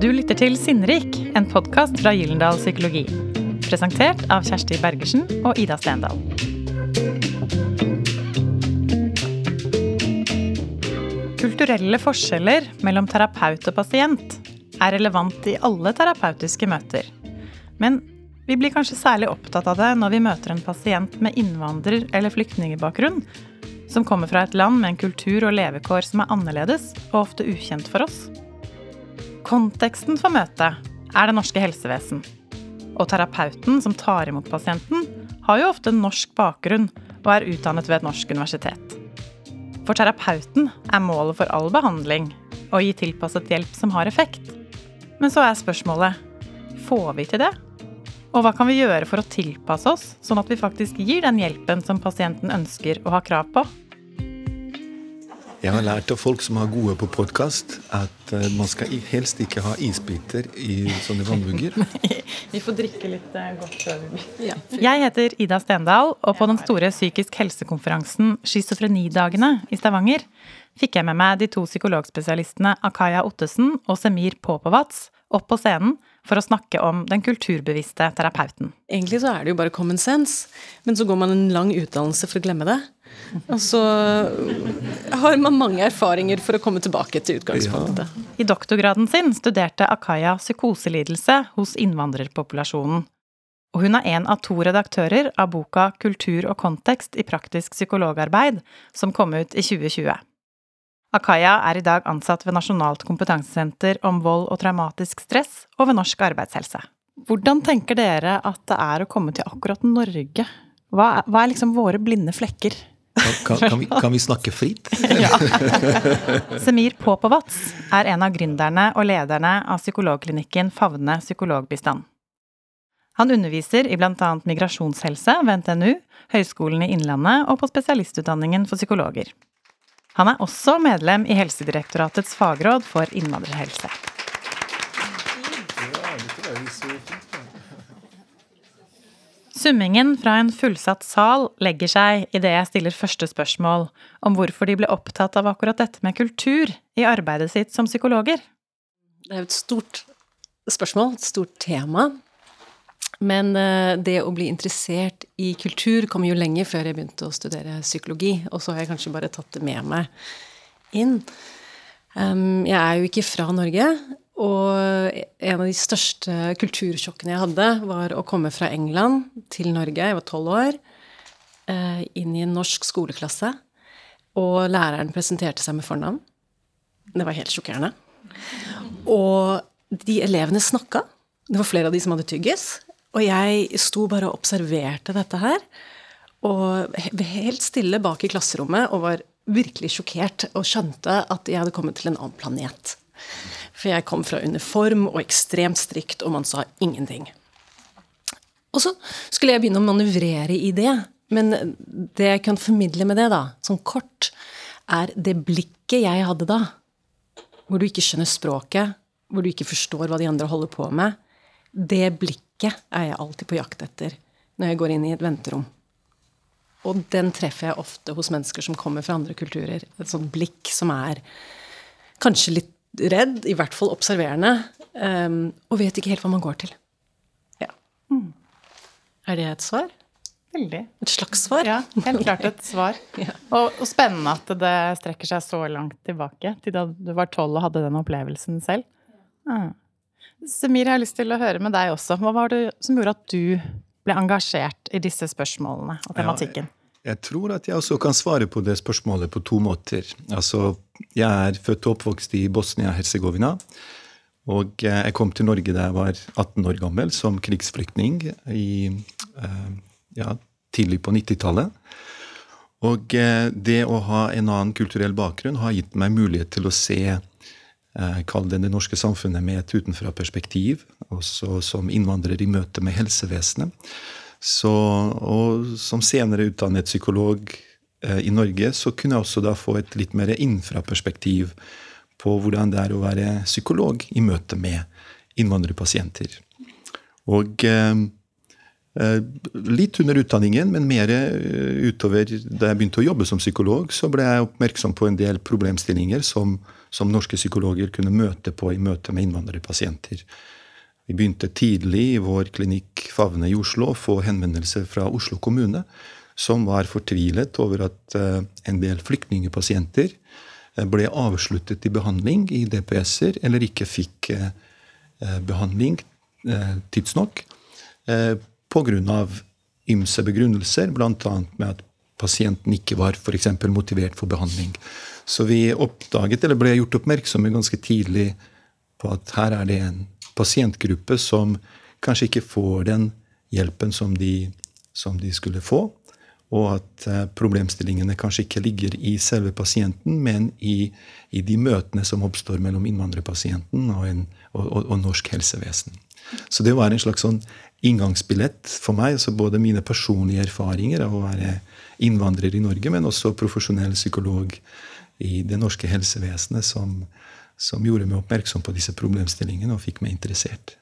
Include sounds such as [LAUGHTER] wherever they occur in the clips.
Du lytter til Sinnrik, en podkast fra Gyllendal Psykologi. Presentert av Kjersti Bergersen og Ida Stendal. Kulturelle forskjeller mellom terapeut og pasient er relevant i alle terapeutiske møter. Men vi blir kanskje særlig opptatt av det når vi møter en pasient med innvandrer- eller flyktningbakgrunn, som kommer fra et land med en kultur og levekår som er annerledes og ofte ukjent for oss. Konteksten for møtet er det norske helsevesen. Og terapeuten som tar imot pasienten, har jo ofte norsk bakgrunn og er utdannet ved et norsk universitet. For terapeuten er målet for all behandling å gi tilpasset hjelp som har effekt. Men så er spørsmålet får vi til det? Og hva kan vi gjøre for å tilpasse oss, sånn at vi faktisk gir den hjelpen som pasienten ønsker og har krav på? Jeg har lært av folk som er gode på podkast, at eh, man skal helst ikke ha isbiter i sånne vannvugger. [LAUGHS] vi får drikke litt eh, godt før vi begynner. Jeg heter Ida Stendal, og på den store psykisk helsekonferansen Schizofrenidagene i Stavanger fikk jeg med meg de to psykologspesialistene Akaya Ottesen og Semir Popovats opp på scenen for å snakke om den kulturbevisste terapeuten. Egentlig så er det jo bare common sense, men så går man en lang utdannelse for å glemme det. Og så har man mange erfaringer for å komme tilbake til utgangspunktet. Ja. I doktorgraden sin studerte Akaya psykoselidelse hos innvandrerpopulasjonen. Og hun er en av to redaktører av boka Kultur og kontekst i praktisk psykologarbeid, som kom ut i 2020. Akaya er i dag ansatt ved Nasjonalt kompetansesenter om vold og traumatisk stress og ved Norsk arbeidshelse. Hvordan tenker dere at det er å komme til akkurat Norge? Hva er, hva er liksom våre blinde flekker? Kan, kan, vi, kan, vi, snakke fritt? [LAUGHS] ja. Semir Popovats er en av gründerne og lederne av psykologklinikken Favne psykologbistand. Han underviser i bl.a. migrasjonshelse ved NTNU, Høgskolen i Innlandet og på spesialistutdanningen for psykologer. Han er også medlem i Helsedirektoratets fagråd for innvandrerhelse. Summingen fra en fullsatt sal legger seg idet jeg stiller første spørsmål om hvorfor de ble opptatt av akkurat dette med kultur i arbeidet sitt som psykologer. Det er jo et stort spørsmål, et stort tema. Men eh, det å bli interessert i kultur kom jo lenge før jeg begynte å studere psykologi. Og så har jeg kanskje bare tatt det med meg inn. Jeg er jo ikke fra Norge, og en av de største kultursjokkene jeg hadde, var å komme fra England til Norge, jeg var tolv år, eh, inn i en norsk skoleklasse. Og læreren presenterte seg med fornavn. Det var helt sjokkerende. Og de elevene snakka. Det var flere av de som hadde tyggis. Og jeg sto bare og observerte dette her. Og helt stille bak i klasserommet og var virkelig sjokkert og skjønte at jeg hadde kommet til en annen planet. For jeg kom fra uniform og ekstremt strikt, og man sa ingenting. Og så skulle jeg begynne å manøvrere i det. Men det jeg kan formidle med det, da, sånn kort, er det blikket jeg hadde da. Hvor du ikke skjønner språket, hvor du ikke forstår hva de andre holder på med. Det blikket er jeg alltid på jakt etter når jeg går inn i et venterom. Og den treffer jeg ofte hos mennesker som kommer fra andre kulturer. Et sånt blikk som er kanskje litt redd, i hvert fall observerende, um, og vet ikke helt hva man går til. Ja. Mm. Er det et svar? Veldig. Et slags svar? Ja, helt klart et svar. [LAUGHS] ja. og, og, spennende at det strekker seg så langt tilbake, til da du var tolv og hadde den opplevelsen selv. Mm. Semir, jeg har lyst til å høre med deg også. Hva var det som gjorde at du ble engasjert i disse spørsmålene og tematikken? Ja, jeg tror at jeg også kan svare på det spørsmålet på to måter. Altså, jeg er født og oppvokst i Bosnia-Hercegovina. Og eh, jeg kom til Norge da jeg var 18 år gammel, som krigsflyktning i, eh, ja, tidlig på 90-tallet. Og eh, det å ha en annen kulturell bakgrunn har gitt meg mulighet til å se Kall det det norske samfunnet med et utenfra-perspektiv, også som innvandrer i møte med helsevesenet. Så, og som senere utdannet psykolog eh, i Norge, så kunne jeg også da få et litt mer infraperspektiv på hvordan det er å være psykolog i møte med innvandrerpasienter. Og eh, Eh, litt under utdanningen, men mer eh, utover da jeg begynte å jobbe som psykolog, så ble jeg oppmerksom på en del problemstillinger som, som norske psykologer kunne møte på i møte med innvandrerpasienter. Vi begynte tidlig i vår klinikk Favne i Oslo å få henvendelser fra Oslo kommune, som var fortvilet over at uh, en del flyktningpasienter ble avsluttet i behandling i DPS-er, eller ikke fikk uh, behandling tidsnok pga. ymse begrunnelser, bl.a. med at pasienten ikke var f.eks. motivert for behandling. Så vi oppdaget, eller ble gjort oppmerksomme ganske tidlig på at her er det en pasientgruppe som kanskje ikke får den hjelpen som de, som de skulle få. Og at eh, problemstillingene kanskje ikke ligger i selve pasienten, men i, i de møtene som oppstår mellom innvandrerpasienten og, en, og, og, og norsk helsevesen. Så det var en slags sånn inngangsbillett for meg. altså Både mine personlige erfaringer av å være innvandrer i Norge, men også profesjonell psykolog i det norske helsevesenet, som, som gjorde meg oppmerksom på disse problemstillingene og fikk meg interessert.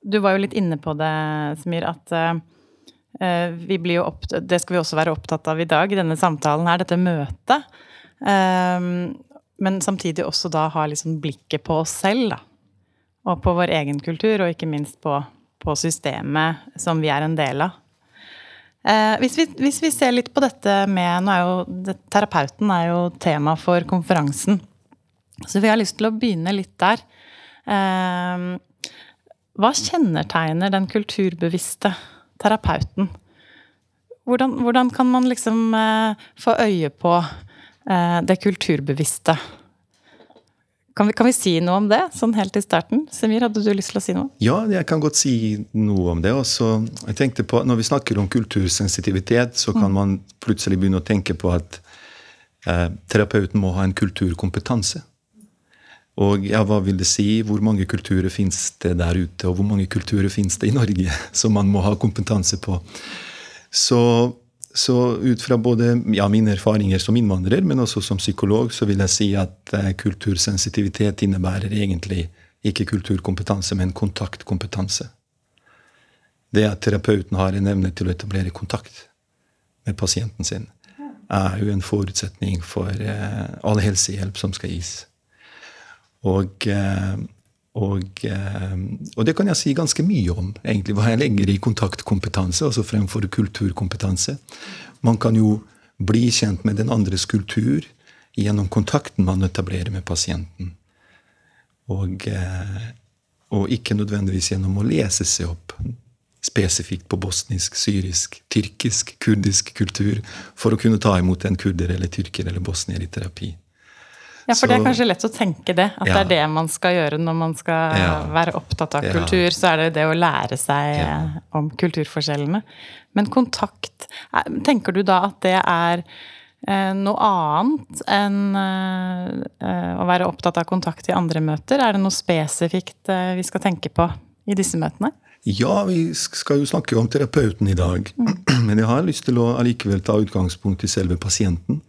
Du var jo litt inne på det, Smir, at uh, vi blir jo opp, det skal vi også være opptatt av i dag, denne samtalen her, dette møtet. Um, men samtidig også da ha liksom blikket på oss selv, da. Og på vår egen kultur, og ikke minst på på systemet som vi er en del av. Eh, hvis, vi, hvis, vi, ser litt på dette med nå er jo, det, Terapeuten er jo tema for konferansen. Så vi har lyst til å begynne litt der. Eh, hva kjennetegner den kulturbevisste terapeuten? Hvordan, hvordan kan man liksom eh, få øye på eh, det kulturbevisste? Kan vi, kan vi, si noe om det, sånn helt i starten? Semir, hadde du lyst til å si noe? Ja, jeg kan godt si noe om det. Også, jeg tenkte på, Når vi snakker om kultursensitivitet, så kan mm. man plutselig begynne å tenke på at eh, terapeuten må ha en kulturkompetanse. Og ja, hva vil det si? Hvor mange kulturer fins det der ute? Og hvor mange kulturer fins det i Norge [LAUGHS] som man må ha kompetanse på? Så så ut fra både ja, mine erfaringer som innvandrer, men også som psykolog, så vil jeg si at eh, kultursensitivitet innebærer egentlig ikke kulturkompetanse, men kontaktkompetanse. Det at terapeuten har en evne til å etablere kontakt med pasienten sin, er jo en forutsetning for eh, all helsehjelp som skal gis. Og eh, og, eh, og, det kan jeg si ganske mye om, egentlig, hva jeg legger i kontaktkompetanse, altså fremfor kulturkompetanse. Man kan jo bli kjent med den andres kultur gjennom kontakten man etablerer med pasienten. Og, eh, og ikke nødvendigvis gjennom å lese seg opp spesifikt på bosnisk, syrisk, tyrkisk, kurdisk kultur for å kunne ta imot en kurder eller tyrker eller bosnier i terapi. Ja, for så, det er kanskje lett å tenke det. At ja. det er det man skal gjøre når man skal ja. være opptatt av kultur. Så er det det å lære seg ja. om kulturforskjellene. Men kontakt Tenker du da at det er eh, noe annet enn eh, å være opptatt av kontakt i andre møter? Er det noe spesifikt eh, vi skal tenke på i disse møtene? Ja, vi skal jo snakke om terapeuten i dag. Mm. [CLEARS THROAT] Men jeg har lyst til å allikevel ta utgangspunkt i selve pasienten.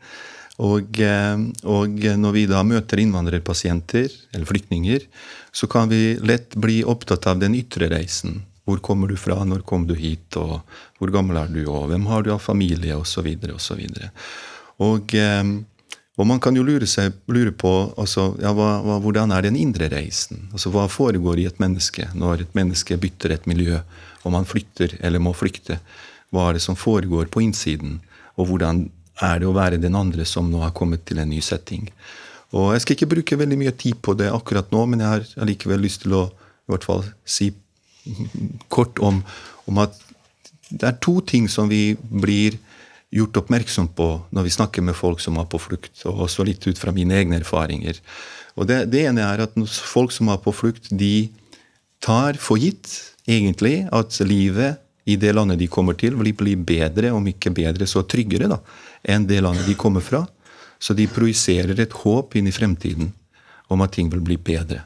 Og, eh, og, når vi da møter innvandrerpasienter eller flyktninger, så kan vi lett bli opptatt av den ytre reisen. Hvor kommer du fra, når kom du hit, og hvor gammel er du, og hvem har du av familie, osv. osv. Og, eh, og man kan jo lure, seg, lure på altså, ja, hva, hva, hvordan er den indre reisen? Altså, Hva foregår i et menneske når et menneske bytter et miljø, og man flytter eller må flykte? Hva er det som foregår på innsiden? Og hvordan er det å være den andre som nå har kommet til en ny setting. Og Jeg skal ikke bruke veldig mye tid på det akkurat nå, men jeg har allikevel lyst til å i hvert fall si [LAUGHS] kort om, om at det er to ting som vi blir gjort oppmerksom på når vi snakker med folk som er på flukt, og også litt ut fra mine egne erfaringer. Og det, det ene er at folk som er på flukt, de tar for gitt egentlig at livet i det landet de kommer til, vil bli bedre, om ikke bedre, så tryggere da, enn det landet de kommer fra. Så de projiserer et håp inn i fremtiden om at ting vil bli bedre.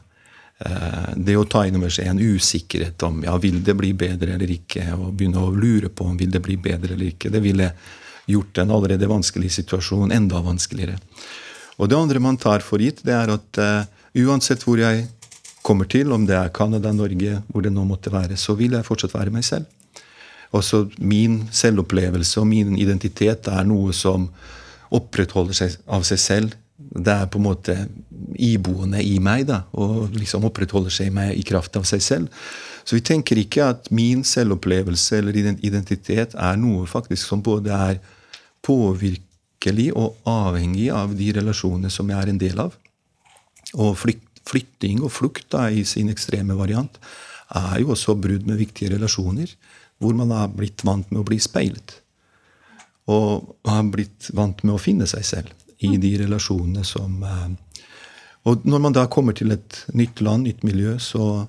Eh, det å ta inn over seg en usikkerhet om ja, vil det bli bedre eller ikke, og begynne å lure på om vil det bli bedre eller ikke, det ville gjort en allerede vanskelig situasjon enda vanskeligere. Og det andre man tar for gitt, det er at uh, uansett hvor jeg kommer til, om det er Canada, Norge, hvor det nå måtte være, så vil jeg fortsatt være meg selv. Også min selvopplevelse og min identitet er noe som opprettholder seg av seg selv. Det er på en måte iboende i meg, da, og liksom opprettholder seg i meg i kraft av seg selv. Så vi tenker ikke at min selvopplevelse eller identitet er noe faktisk som både er påvirkelig og avhengig av de relasjonene som jeg er en del av. Og flytting og flukt da, i sin ekstreme variant er jo også brudd med viktige relasjoner hvor man har blitt vant med å bli speilet. Og har blitt vant med å finne seg selv i de relasjonene som eh, Og når man da kommer til et nytt land, nytt miljø, så,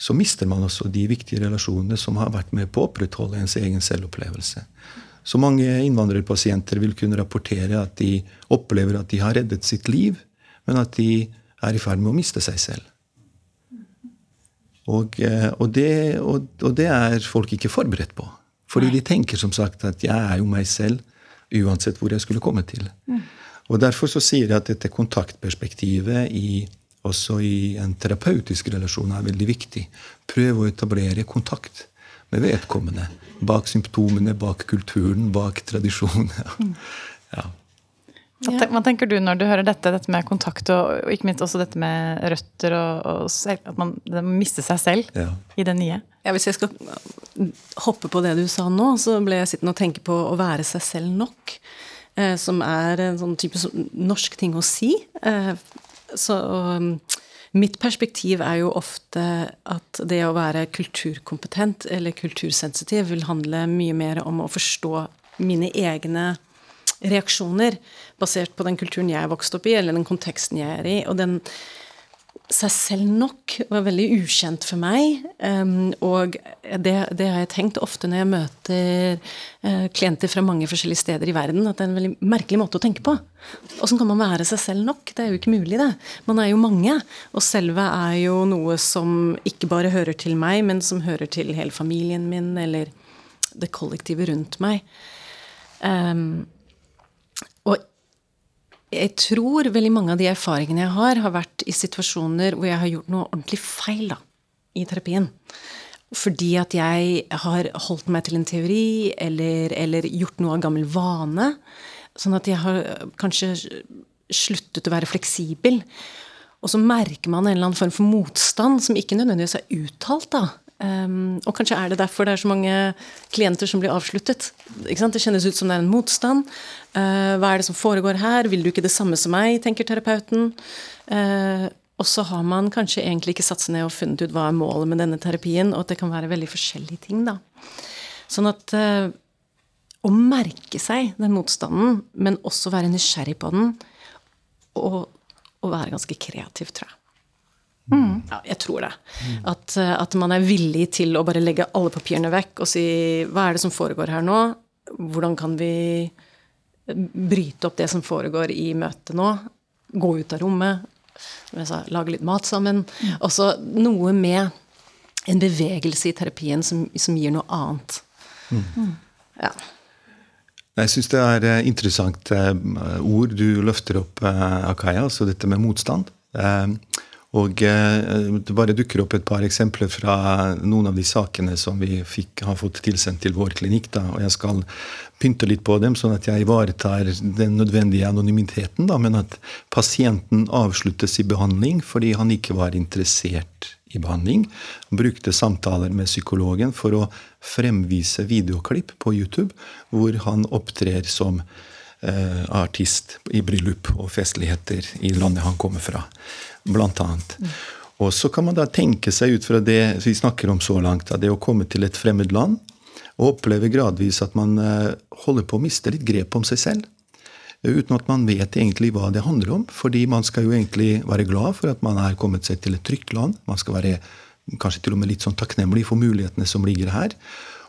så mister man også de viktige relasjonene som har vært med på å opprettholde ens egen selvopplevelse. Så mange innvandrerpasienter vil kunne rapportere at de opplever at de har reddet sitt liv, men at de er i ferd med å miste seg selv. Og, eh, og, det, og, og, det, er folk ikke forberedt på. Fordi de tenker som sagt at jeg er jo meg selv uansett hvor jeg skulle komme til. Mm. Og Derfor så sier jeg at dette kontaktperspektivet i, også i en terapeutisk relasjon er veldig viktig. Prøv å etablere kontakt med vedkommende. Bak symptomene, bak kulturen, bak tradisjonen. [LAUGHS] Mm. Ja. Hva, tenker du når du hører dette, dette med kontakt og, og ikke minst også dette med røtter og, og selv, at man, man mister seg selv ja. i det nye? Ja, Hvis jeg skal hoppe på det du sa nå, så ble jeg sittende og tenke på å være seg selv nok. Eh, som er en sånn type norsk ting å si. Eh, så og, mitt perspektiv er jo ofte at det å være kulturkompetent eller kultursensitiv vil handle mye mer om å forstå mine egne reaksjoner basert på den kulturen jeg er vokst opp i, eller den konteksten jeg er i. Og den seg selv nok var veldig ukjent for meg. Um, og det, det, har jeg tenkt ofte når jeg møter uh, klienter fra mange forskjellige steder i verden, at det er en veldig merkelig måte å tenke på. Åssen kan man være seg selv nok? Det er jo ikke mulig, det. Man er jo mange. Og selve er jo noe som ikke bare hører til meg, men som hører til hele familien min, eller det kollektive rundt meg. Um, jeg tror veldig mange av de erfaringene jeg har, har vært i situasjoner hvor jeg har gjort noe ordentlig feil da, i terapien. Fordi at jeg har holdt meg til en teori eller, eller gjort noe av gammel vane. Sånn at jeg har kanskje sluttet å være fleksibel. Og så merker man en eller annen form for motstand som ikke nødvendigvis er uttalt. da, Um, og kanskje er det derfor det er så mange klienter som blir avsluttet. Det kjennes ut som det er en motstand. Uh, hva er det som foregår her? Vil du ikke det samme som meg, tenker terapeuten. Uh, og så har man kanskje egentlig ikke satt seg ned og funnet ut hva er målet med denne terapien, og at det kan være veldig forskjellige ting, da. Sånn at uh, å merke seg den motstanden, men også være nysgjerrig på den, og, og være ganske kreativ, tror jeg. Mm. Ja, jeg tror det. At, eh, at, man er villig til å bare legge alle papirene vekk og si hva er det som foregår her nå? Hvordan kan vi bryte opp det som foregår i møtet nå? Gå ut av rommet. Sa, lage litt mat sammen. Mm. Også noe med en bevegelse i terapien som, som gir noe annet. Mm. Ja. Jeg syns det er eh, interessant eh, ord du løfter opp, Akaya, altså dette med motstand. Og eh, det bare dukker opp et par eksempler fra noen av de sakene som vi fikk, har fått tilsendt til vår klinikk. Da, og jeg skal pynte litt på dem, sånn at jeg ivaretar den nødvendige anonymiteten. Da, men at pasienten avsluttes i behandling fordi han ikke var interessert i behandling. Han brukte samtaler med psykologen for å fremvise videoklipp på YouTube hvor han opptrer som eh, artist i bryllup og festligheter i landet han kommer fra blant annet. Og så kan man da tenke seg ut fra det vi snakker om så langt, det å komme til et fremmed land og oppleve gradvis at man eh, holder på å miste litt grep om seg selv. Uten at man vet egentlig hva det handler om. Fordi man skal jo egentlig være glad for at man er kommet seg til et trygt land. Man skal være kanskje til og med litt sånn takknemlig for mulighetene som ligger her.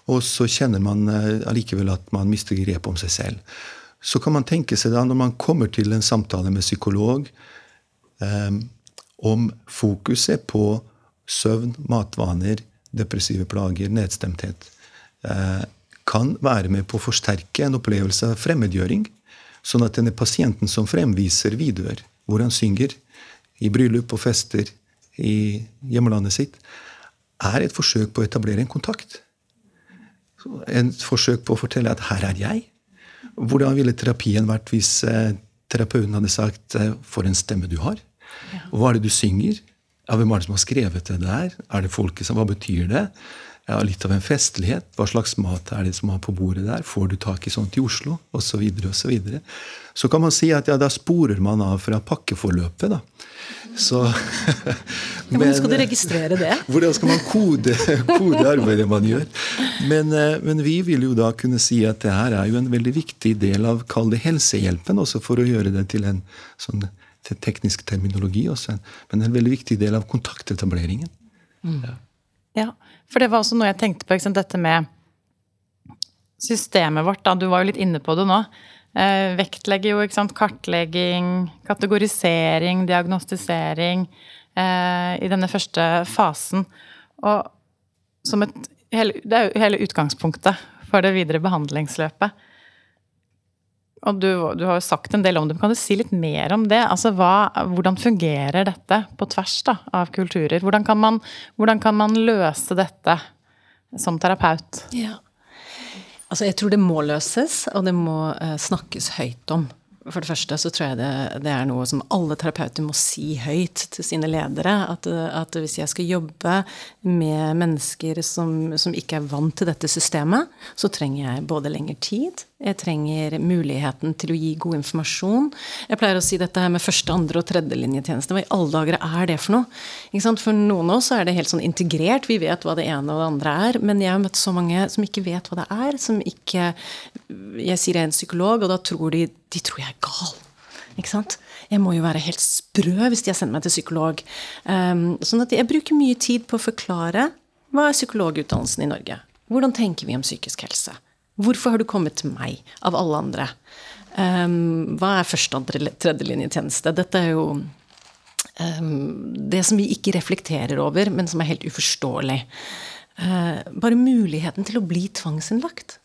Og så kjenner man eh, allikevel at man mister grep om seg selv. Så kan man tenke seg da, når man kommer til en samtale med psykolog, om fokuset på søvn, matvaner, depressive plager, nedstemthet eh, kan være med på å forsterke en opplevelse av fremmedgjøring. Sånn at denne pasienten som fremviser videoer hvor han synger i bryllup og fester i hjemlandet sitt, er et forsøk på å etablere en kontakt. en forsøk på å fortelle at her er jeg. Hvordan ville terapien vært hvis eh, terapeuten hadde sagt eh, 'for en stemme du har'? Hva er det du synger? Ja, hvem er det som har skrevet det der? Er det folket som, Hva betyr det? Ja, litt av en festlighet. Hva slags mat er det som er på bordet der? Får du tak i sånt i Oslo? Og så videre og så videre. Så kan man si at ja, da sporer man av fra pakkeforløpet, da. Så [LAUGHS] men, Hvordan skal du registrere det? [LAUGHS] Hvordan skal man kode, kode arbeidet man gjør? Men, eh, men, vi vil jo da kunne si at det her er jo en veldig viktig del av kall det helsehjelpen, også for å gjøre det til en sånn til teknisk terminologi også, men en veldig viktig del av kontaktetableringen. Mm. Ja. ja. for det var også noe jeg tenkte på, sant, dette med systemet vårt. Da. Du var jo litt inne på det nå. Eh, vektlegger jo ikke sant, kartlegging, kategorisering, diagnostisering eh, i denne første fasen. Og som et hele, Det er jo hele utgangspunktet for det videre behandlingsløpet. Og du, du, har jo sagt en del om det, men kan du si litt mer om det? Altså, hva, Hvordan fungerer dette på tvers da, av kulturer? Hvordan kan, man, hvordan kan man løse dette som terapeut? Ja. Altså, jeg tror det må løses, og det må uh, snakkes høyt om. For det første så tror jeg det, det, er noe som alle terapeuter må si høyt til sine ledere. At, at hvis jeg skal jobbe med mennesker som, som, ikke er vant til dette systemet, så trenger jeg både lengre tid, jeg trenger muligheten til å gi god informasjon. Jeg pleier å si dette her med første, andre og tredjelinjetjeneste. Hva i alle dager er det for noe? For noen av oss er det helt sånn integrert, vi vet hva det ene og det andre er. Men jeg har møtt så mange som ikke vet hva det er. som ikke, Jeg sier jeg er en psykolog, og da tror de, de tror jeg er gal. Ikke sant? Jeg må jo være helt sprø hvis har sendt meg til psykolog. Um, sånn at jeg bruker mye tid på å forklare hva er psykologutdannelsen i Norge. Hvordan tenker vi om psykisk helse? Hvorfor har du kommet til meg, av alle andre? Um, hva er første, og tredjelinjetjeneste? Dette er jo um, det som vi ikke reflekterer over, men som er helt uforståelig. Uh, bare muligheten til å bli tvangsinnlagt.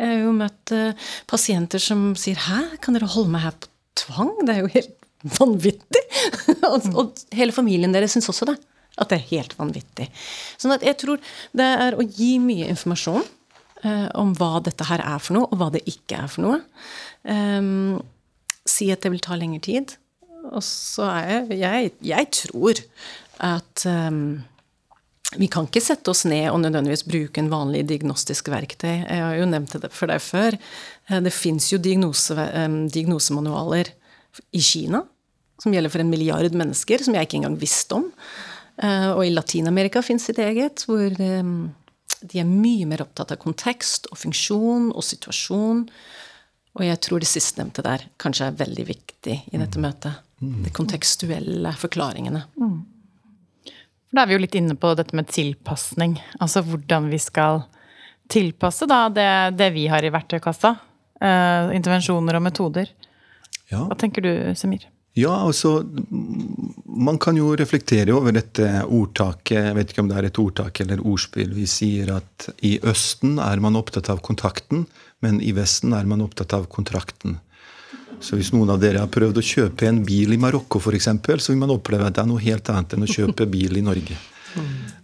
Jeg har jo møtt uh, pasienter som sier 'hæ, kan dere holde meg her på tvang?' Det er jo helt vanvittig! [LAUGHS] og, hele familien deres syns også det. At det er helt vanvittig. Sånn at jeg tror det er å gi mye informasjon eh, om hva dette her er for noe, og hva det ikke er for noe. Eh, si at det vil ta lengre tid. Og så er jeg Jeg, jeg tror at eh, vi kan ikke sette oss ned og nødvendigvis bruke en vanlig diagnostisk verktøy. Jeg har jo nevnt det for deg før. Eh, det fins jo diagnose, um, diagnosemanualer i Kina som gjelder for en milliard mennesker, som jeg ikke engang visste om. Uh, og i Latin-Amerika fins sitt eget, hvor um, de er mye mer opptatt av kontekst og funksjon og situasjon. Og jeg tror det sistnevnte der kanskje er veldig viktig i dette mm. møtet. Mm. De kontekstuelle forklaringene. Mm. Da er vi jo litt inne på dette med tilpasning. Altså hvordan vi skal tilpasse da, det, det, vi har i verktøykassa. Uh, intervensjoner og metoder. Ja. Hva tenker du, Semir? Ja, altså Man kan jo reflektere over dette ordtaket. Jeg vet ikke om det er et ordtak eller ordspill. Vi sier at i Østen er man opptatt av kontakten, men i Vesten er man opptatt av kontrakten. Så hvis noen av dere har prøvd å kjøpe en bil i Marokko, f.eks., så vil man oppleve at det er noe helt annet enn å kjøpe bil i Norge.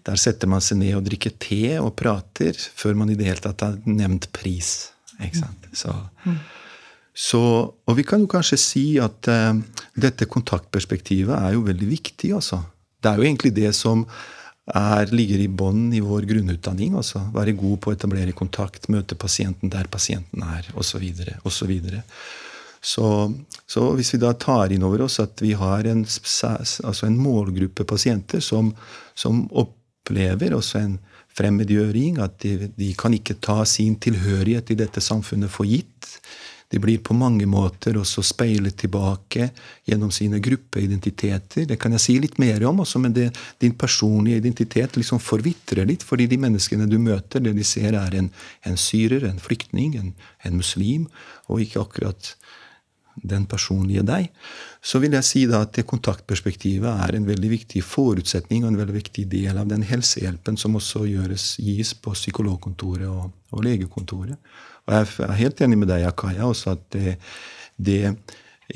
Der setter man seg ned og drikker te og prater før man i det hele tatt har nevnt pris. Ikke sant? Så... Så, og vi kan jo kanskje si at uh, dette kontaktperspektivet er jo veldig viktig. Altså. Det er jo egentlig det som er, ligger i bånn i vår grunnutdanning. Altså. Være god på å etablere kontakt, møte pasienten der pasienten er, osv. Så, så, så hvis vi da tar inn over oss at vi har en, altså en målgruppe pasienter som, som opplever også en fremmedgjøring, at de, de kan ikke ta sin tilhørighet i dette samfunnet for gitt de blir på mange måter også speilet tilbake gjennom sine gruppeidentiteter. Det kan jeg si litt mer om, også, men det, din personlige identitet liksom forvitrer litt. Fordi de menneskene du møter, det de ser, er en, en syrer, en flyktning, en, en muslim, og ikke akkurat den personlige deg, så vil jeg si da at det kontaktperspektivet er en veldig viktig forutsetning og en veldig viktig del av den helsehjelpen som også gjøres, gis på psykologkontoret og, og legekontoret. Og jeg er helt enig med deg, Akaya, også at det, det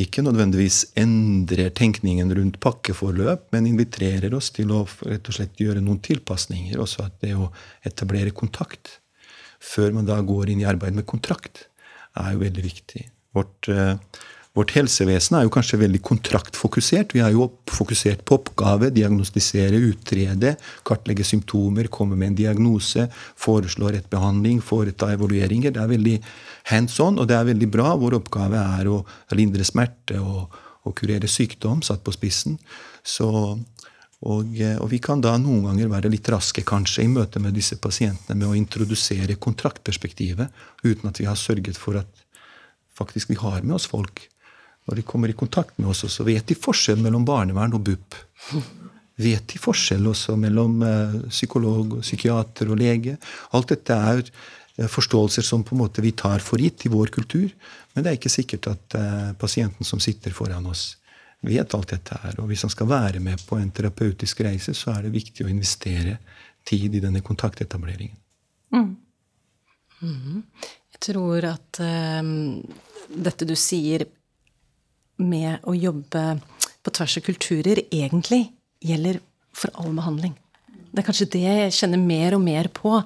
ikke nødvendigvis endrer tenkningen rundt pakkeforløp, men inviterer oss til å rett og slett gjøre noen tilpasninger. Også at det å etablere kontakt. før man da går inn i arbeid med kontrakt, er jo veldig viktig. Vårt, uh, vårt helsevesen er jo kanskje veldig kontraktfokusert. Vi er jo fokusert på oppgave, diagnostisere, utrede, kartlegge symptomer, komme med en diagnose, foreslå rett behandling, foreta evalueringer. Det er veldig hands on, og det er veldig bra. Vår oppgave er å lindre smerte og, og kurere sykdom, satt på spissen. Så, og, og, vi kan da noen ganger være litt raske kanskje i møte med disse pasientene med å introdusere kontraktperspektivet, uten at vi har sørget for at faktisk vi har med oss folk når de kommer i kontakt med oss, så vet de forskjell mellom barnevern og BUP. Vet de forskjell også mellom eh, psykolog, og psykiater og lege? Alt dette er eh, forståelser som på en måte vi tar for gitt i vår kultur. Men det er ikke sikkert at eh, pasienten som sitter foran oss, vet alt dette her. Og hvis han skal være med på en terapeutisk reise, så er det viktig å investere tid i denne kontaktetableringen. Mm. Mm. Jeg tror at um, dette du sier med å jobbe på tvers av kulturer egentlig gjelder for all behandling. Det er kanskje det jeg kjenner mer og mer på.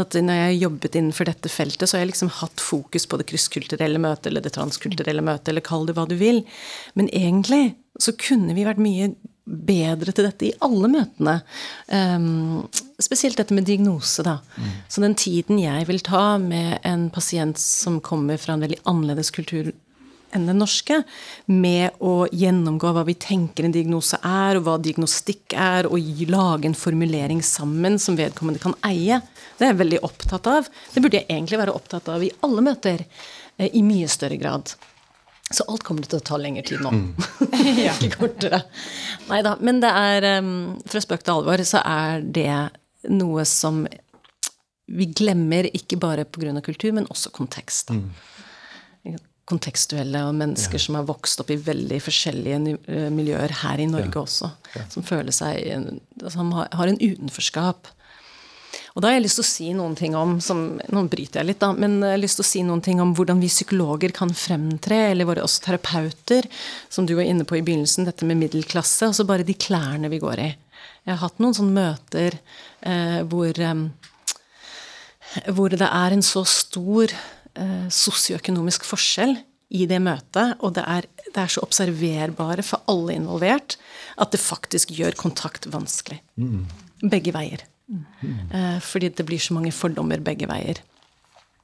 At når jeg har jobbet innenfor dette feltet, så har jeg liksom hatt fokus på det krysskulturelle møtet eller det transkulturelle møtet, eller kall det hva du vil. Men egentlig så kunne vi vært mye bedre til dette i alle møtene. Um, spesielt dette med diagnose, da. Mm. Så den tiden jeg vil ta med en pasient som kommer fra en veldig annerledes kultur enn den norske, med å gjennomgå hva vi tenker en diagnose er, og hva diagnostikk er, og lage en formulering sammen som vedkommende kan eie. Det er jeg veldig opptatt av. Det burde jeg egentlig være opptatt av i alle møter, eh, i mye større grad. Så alt kommer til å ta lengre tid nå. Mm. [LAUGHS] Ikke kortere. Nei da. Men det er Fra spøk til alvor så er det noe som vi glemmer ikke bare pga. kultur, men også kontekst. Mm kontekstuelle og mennesker ja. som har vokst opp i veldig forskjellige miljøer her i Norge ja. også. Ja. Som føler seg Som har en utenforskap. Og da har jeg lyst til å si noen ting om som, Nå bryter jeg litt, da, men jeg har lyst til å si noen ting om hvordan vi psykologer kan fremtre, eller våre også terapeuter, som du var inne på i begynnelsen, dette med middelklasse, altså bare de klærne vi går i. Jeg har hatt noen sånne møter eh, hvor, eh, hvor det er en så stor eh, sosioøkonomisk forskjell i det møtet, og det er, det er, så observerbare for alle involvert at det faktisk gjør kontakt vanskelig. Mm. Begge veier. Mm. Eh, fordi det blir så mange fordommer begge veier.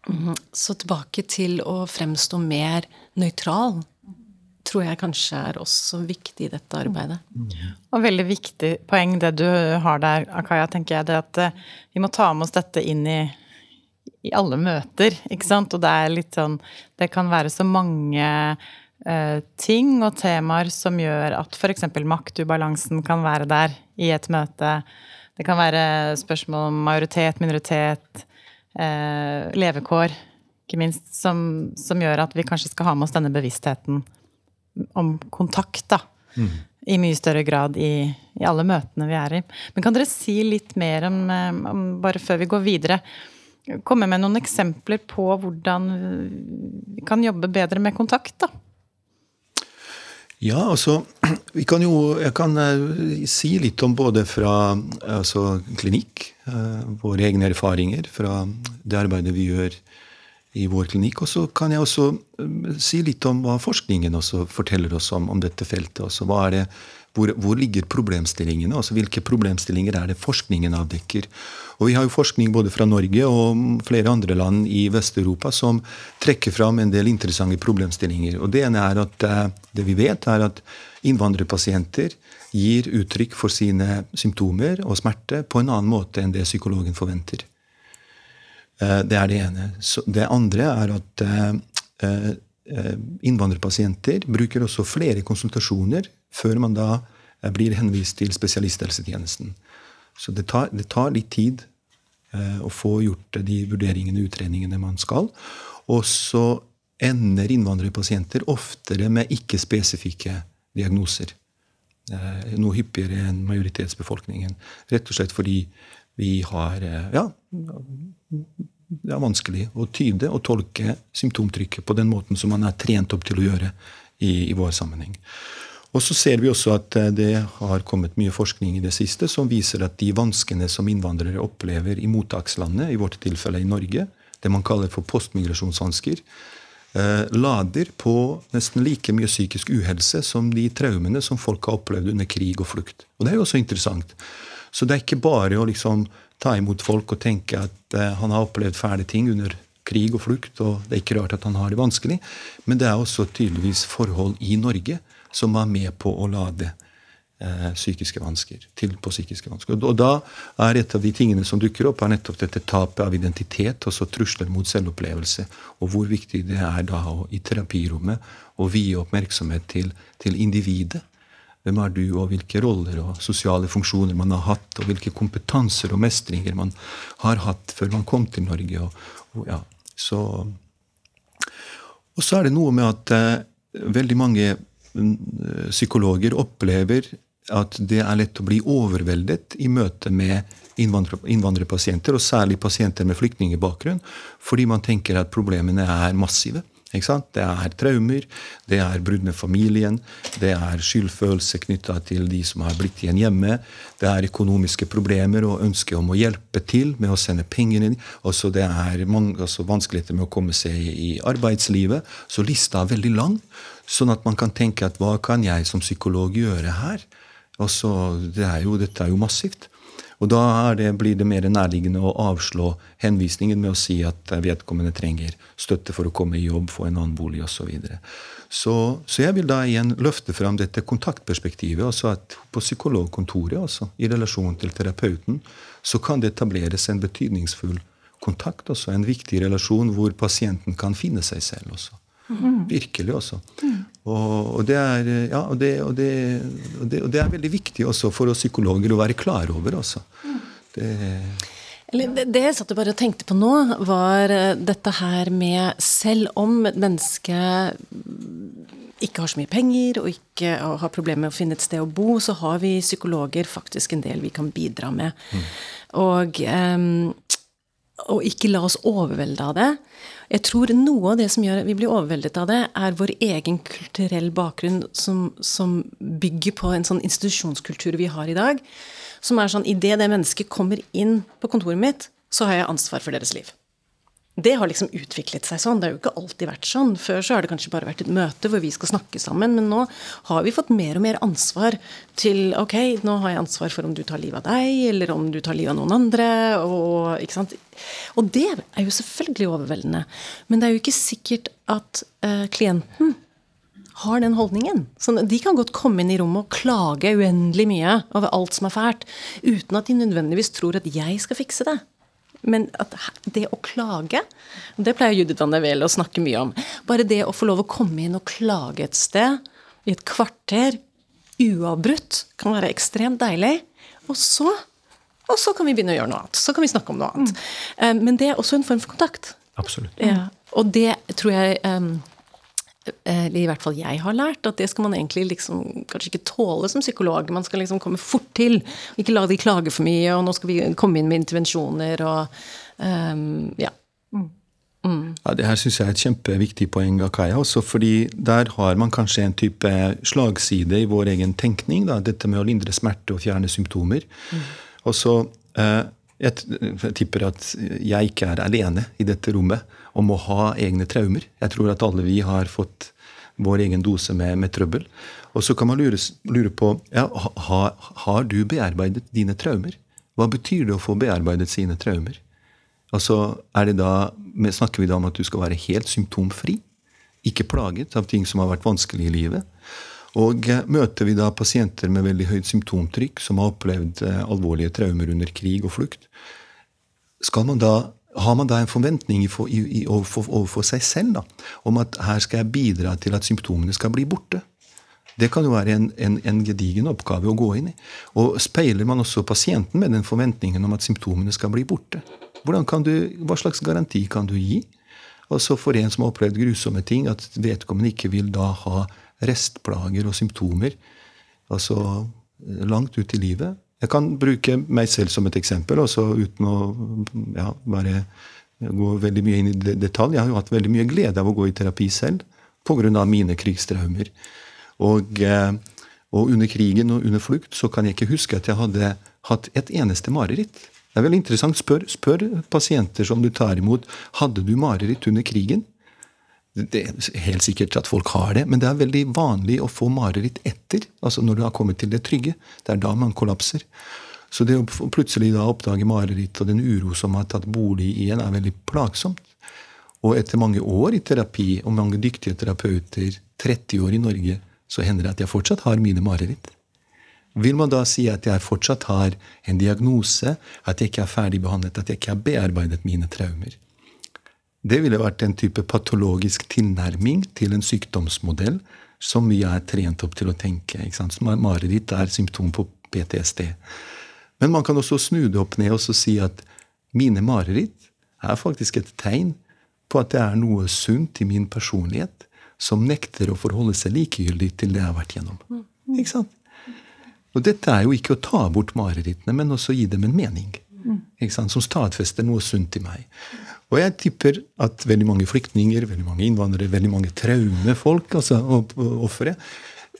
Mm. Så tilbake til å fremstå mer nøytral tror jeg kanskje er også viktig i dette arbeidet. Og veldig viktig poeng det du har der, Akaya, tenker jeg, det at eh, vi må ta med oss dette inn i i alle møter, ikke sant. Og det er litt sånn Det kan være så mange uh, ting og temaer som gjør at f.eks. maktubalansen kan være der i et møte. Det kan være spørsmål om majoritet, minoritet, eh, levekår, ikke minst, som, som, gjør at vi kanskje skal ha med oss denne bevisstheten om kontakt, da. Mm. I mye større grad i, i, alle møtene vi er i. Men kan dere si litt mer om, eh, om bare før vi går videre, komme med noen eksempler på hvordan vi kan jobbe bedre med kontakt, da? Ja, altså vi kan jo, Jeg kan uh, si litt om både fra altså, klinikk, uh, våre egne erfaringer fra det arbeidet vi gjør i vår klinikk. Og så kan jeg også si litt om hva forskningen også forteller oss om, om dette feltet. Også. hva er det, hvor, hvor ligger problemstillingene? altså Hvilke problemstillinger er det forskningen avdekker? Og vi har jo forskning både fra Norge og flere andre land i Vest-Europa som trekker fram en del interessante problemstillinger. Og Det ene er at eh, det vi vet, er at innvandrerpasienter gir uttrykk for sine symptomer og smerte på en annen måte enn det psykologen forventer. Eh, det er det ene. Det andre er at eh, innvandrerpasienter bruker også flere konsultasjoner før man da blir henvist til spesialisthelsetjenesten. Så det tar, det tar litt tid eh, å få gjort de vurderingene og utredningene man skal. Og så ender innvandrerpasienter oftere med ikke-spesifikke diagnoser. Eh, noe hyppigere enn majoritetsbefolkningen. Rett og slett fordi vi har eh, ja, det er vanskelig å tyde og tolke symptomtrykket på den måten som man er trent opp til å gjøre i, i vår sammenheng. Og så ser vi også at eh, det har kommet mye forskning i det siste som viser at de vanskene som innvandrere opplever i mottakslandet, i vårt tilfelle i Norge, det man kaller for postmigrasjonsvansker, eh, lader på nesten like mye psykisk uhelse som de traumene som folk har opplevd under krig og flukt. Og det er jo også interessant. Så det er ikke bare å liksom ta imot folk og tenke at eh, han har opplevd fæle ting under krig og flukt, og det er ikke rart at han har det vanskelig. Men det er også tydeligvis forhold i Norge som er med på å lade eh, psykiske vansker til på psykiske vansker. Og da er et av de tingene som dukker opp, er nettopp dette tapet av identitet, og så trusler mot selvopplevelse. Og hvor viktig det er da å, i terapirommet å vie oppmerksomhet til, til individet. Hvem er du, og hvilke roller og sosiale funksjoner man har hatt, og hvilke kompetanser og mestringer man har hatt før man kom til Norge. Og, og, ja, så, og så er det noe med at eh, veldig mange psykologer opplever at det er lett å bli overveldet i møte med innvandrerpasienter, og særlig pasienter med flyktningbakgrunn, fordi man tenker at problemene er massive. Det er traumer, det er brudd med familien, det er skyldfølelse knytta til de som har blitt igjen hjemme, det er økonomiske problemer og ønske om å hjelpe til med å sende pengene inn. Også det er mange, altså vanskeligheter med å komme seg i arbeidslivet. Så lista er veldig lang, sånn at man kan tenke at hva kan jeg som psykolog gjøre her? Altså, det er jo, dette er jo massivt. Og da det, blir det mer nærliggende å avslå henvisningen med å si at vedkommende trenger støtte for å komme i jobb, få en annen bolig osv. Så, videre. så Så jeg vil da igjen løfte fram dette kontaktperspektivet. altså at På psykologkontoret, altså, i relasjon til terapeuten, så kan det etableres en betydningsfull kontakt. også, En viktig relasjon hvor pasienten kan finne seg selv også. Mm. Virkelig også. Mm. Og, og, det er, ja, og, det, og, det, det, og, det, er veldig viktig også for oss psykologer å være klar over. også. Det, det jeg satt og bare tenkte på nå, var eh, dette her med Selv om et menneske ikke har så mye penger og ikke har problemer med å finne et sted å bo, så har vi psykologer faktisk en del vi kan bidra med. Mm. Og, um, og ikke la oss overvelde av det. Jeg tror noe av det som gjør at vi blir overveldet av det, er vår egen kulturell bakgrunn som, som bygger på en sånn institusjonskultur vi har i dag. Som er sånn idet det mennesket kommer inn på kontoret mitt, så har jeg ansvar for deres liv det har liksom utviklet seg sånn. Det har jo ikke alltid vært sånn. Før så har det kanskje bare vært et møte hvor vi skal snakke sammen. Men nå har vi fått mer og mer ansvar til Ok, nå har jeg ansvar for om du tar livet av deg, eller om du tar livet av noen andre. Og, ikke sant? og det er jo selvfølgelig overveldende. Men det er jo ikke sikkert at uh, klienten har den holdningen. Så de kan godt komme inn i rommet og klage uendelig mye over alt som er fælt, uten at de nødvendigvis tror at jeg skal fikse det. Men det å klage, det pleier Judith van der Weel å snakke mye om. Bare det å få lov å komme inn og klage et sted i et kvarter uavbrutt kan være ekstremt deilig. Og så, og så kan vi begynne å gjøre noe annet. Så kan vi snakke om noe annet. Mm. Men det er også en form for kontakt. Absolutt. Ja. Og det tror jeg um, eller i hvert fall jeg har lært, at det skal man egentlig liksom kanskje ikke tåle som psykolog. Man skal liksom komme fort til. Ikke la de klage for mye, og nå skal vi komme inn med intervensjoner og um, ja. Mm. Mm. ja. Det her syns jeg er et kjempeviktig poeng, av Kaja. også fordi der har man kanskje en type slagside i vår egen tenkning. Da, dette med å lindre smerte og fjerne symptomer. Mm. Og så eh, jeg, jeg tipper at jeg ikke er alene i dette rommet om å ha egne traumer. Jeg tror at alle vi har fått vår egen dose med, med trøbbel. Og så kan man lure, lure på ja, ha, har du bearbeidet dine traumer. Hva betyr det å få bearbeidet sine traumer? Altså, da, Snakker vi da om at du skal være helt symptomfri? Ikke plaget av ting som har vært vanskelig i livet? Og eh, møter vi da pasienter med veldig høyt symptomtrykk, som har opplevd eh, alvorlige traumer under krig og flukt, skal man da har man da en forventning overfor, seg selv da, om at her skal jeg bidra til at symptomene skal bli borte. Det kan jo være en, en, en, gedigen oppgave å gå inn i. Og Speiler man også pasienten med den forventningen om at symptomene skal bli borte? Du, hva slags garanti kan du gi? Altså For en som har opplevd grusomme ting, at vedkommende ikke vil da ha restplager og symptomer altså langt ut i livet. Jeg kan bruke meg selv som et eksempel, også uten å ja, bare gå veldig mye inn i detalj. Jeg har jo hatt veldig mye glede av å gå i terapi selv pga. mine krigstraumer. Og, eh, og, under krigen og under flukt så kan jeg ikke huske at jeg hadde hatt et eneste mareritt. Det er veldig interessant. Spør, spør pasienter som du tar imot hadde du mareritt under krigen. Det er helt sikkert at folk har det, men det er veldig vanlig å få mareritt etter. Altså når du har kommet til det trygge. Det er da man kollapser. Så det å plutselig da oppdage mareritt og den uro som har tatt bolig igjen, er veldig plagsomt. Og etter mange år i terapi og mange dyktige terapeuter, 30 år i Norge, så hender det at jeg fortsatt har mine mareritt. Vil man da si at jeg fortsatt har en diagnose, at jeg ikke er ferdigbehandlet, at jeg ikke har bearbeidet mine traumer? Det ville vært en type patologisk tilnærming til en sykdomsmodell som vi er trent opp til å tenke. ikke sant? Mareritt er symptom på PTSD. Men man kan også snu det opp ned og si at mine mareritt er faktisk et tegn på at det er noe sunt i min personlighet som nekter å forholde seg likegyldig til det jeg har vært gjennom. Ikke sant? Og dette er jo ikke å ta bort marerittene, men også gi dem en mening. Ikke sant? Som stadfester noe sunt i meg. Og jeg tipper at veldig mange flyktninger, veldig mange innvandrere, veldig mange traumefolk, altså ofre,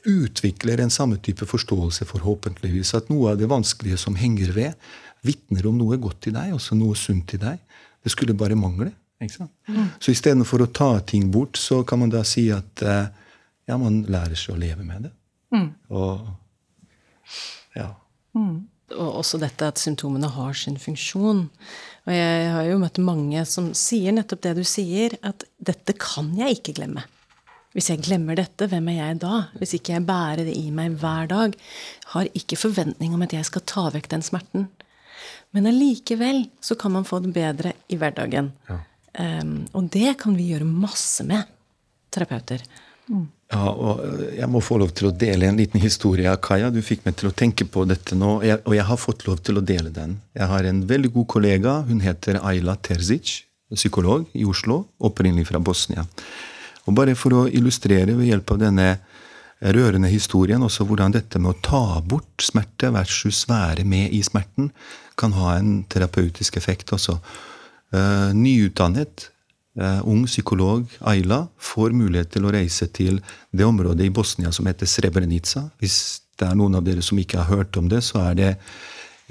utvikler en samme type forståelse, forhåpentligvis. At noe av det vanskelige som henger ved, vitner om noe godt i deg, også noe sunt i deg. Det skulle bare mangle. ikke sant? Mm. Så istedenfor å ta ting bort, så kan man da si at eh, ja, man lærer seg å leve med det. Mm. Og ja. Mm. Og også dette at symptomene har sin funksjon. Og jeg har jo møtt mange som sier nettopp det du sier, at dette kan jeg ikke glemme. Hvis jeg glemmer dette, hvem er jeg da? Hvis ikke jeg bærer det i meg hver dag, har ikke forventning om at jeg skal ta vekk den smerten. Men allikevel så kan man få det bedre i hverdagen. Ja. Um, og det kan vi gjøre masse med, terapeuter. Mm. Ja, og Jeg må få lov til å dele en liten historie. Kaja, du fikk meg til å tenke på dette nå, og jeg har fått lov til å dele den. Jeg har en veldig god kollega. Hun heter Ayla Terzic, psykolog i Oslo, opprinnelig fra Bosnia. Og Bare for å illustrere ved hjelp av denne rørende historien også hvordan dette med å ta bort smerte versus være med i smerten kan ha en terapeutisk effekt også. Uh, nyutdannet Uh, ung psykolog Ayla får mulighet til å reise til det området i Bosnia som heter Srebrenica. Hvis det er noen av dere som ikke har hørt om det, så er det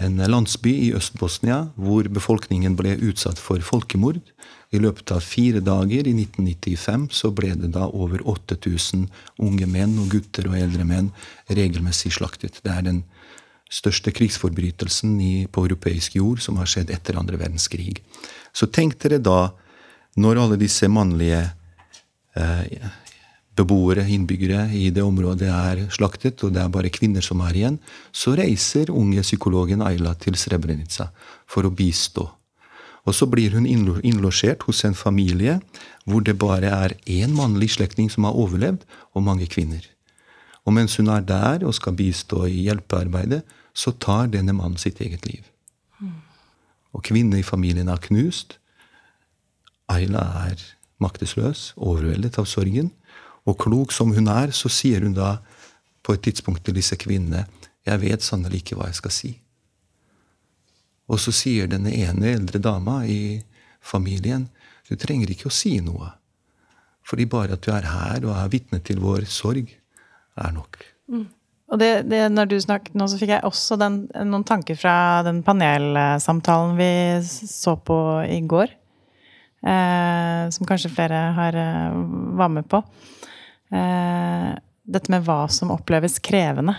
en landsby i Øst-Bosnia hvor befolkningen ble utsatt for folkemord. I løpet av fire dager i 1995 så ble det da over 8000 unge menn og gutter og eldre menn regelmessig slaktet. Det er den største krigsforbrytelsen på europeisk jord som har skjedd etter andre verdenskrig. Så tenk dere da når alle disse mannlige eh, beboere, innbyggere i det området er slaktet, og det er bare kvinner som er igjen, så reiser unge psykologen Ayla til Srebrenica for å bistå. Og så blir hun innlosjert hos en familie hvor det bare er én mannlig slektning som har overlevd, og mange kvinner. Og mens hun er der og skal bistå i hjelpearbeidet, så tar denne mannen sitt eget liv. Og kvinnene i familien er knust, Ayla er maktesløs, overveldet av sorgen. Og klok som hun er, så sier hun da på et tidspunkt til disse kvinnene Jeg vet sannelig ikke hva jeg skal si. Og så sier denne ene eldre dama i familien du trenger ikke å si noe. Fordi bare at du er her og er vitne til vår sorg, er nok. Mm. Og det, det, når du snakket nå, så fikk jeg også den, noen tanker fra den panelsamtalen vi så på i går som kanskje flere har, eh, var med på. Eh, dette med hva som oppleves krevende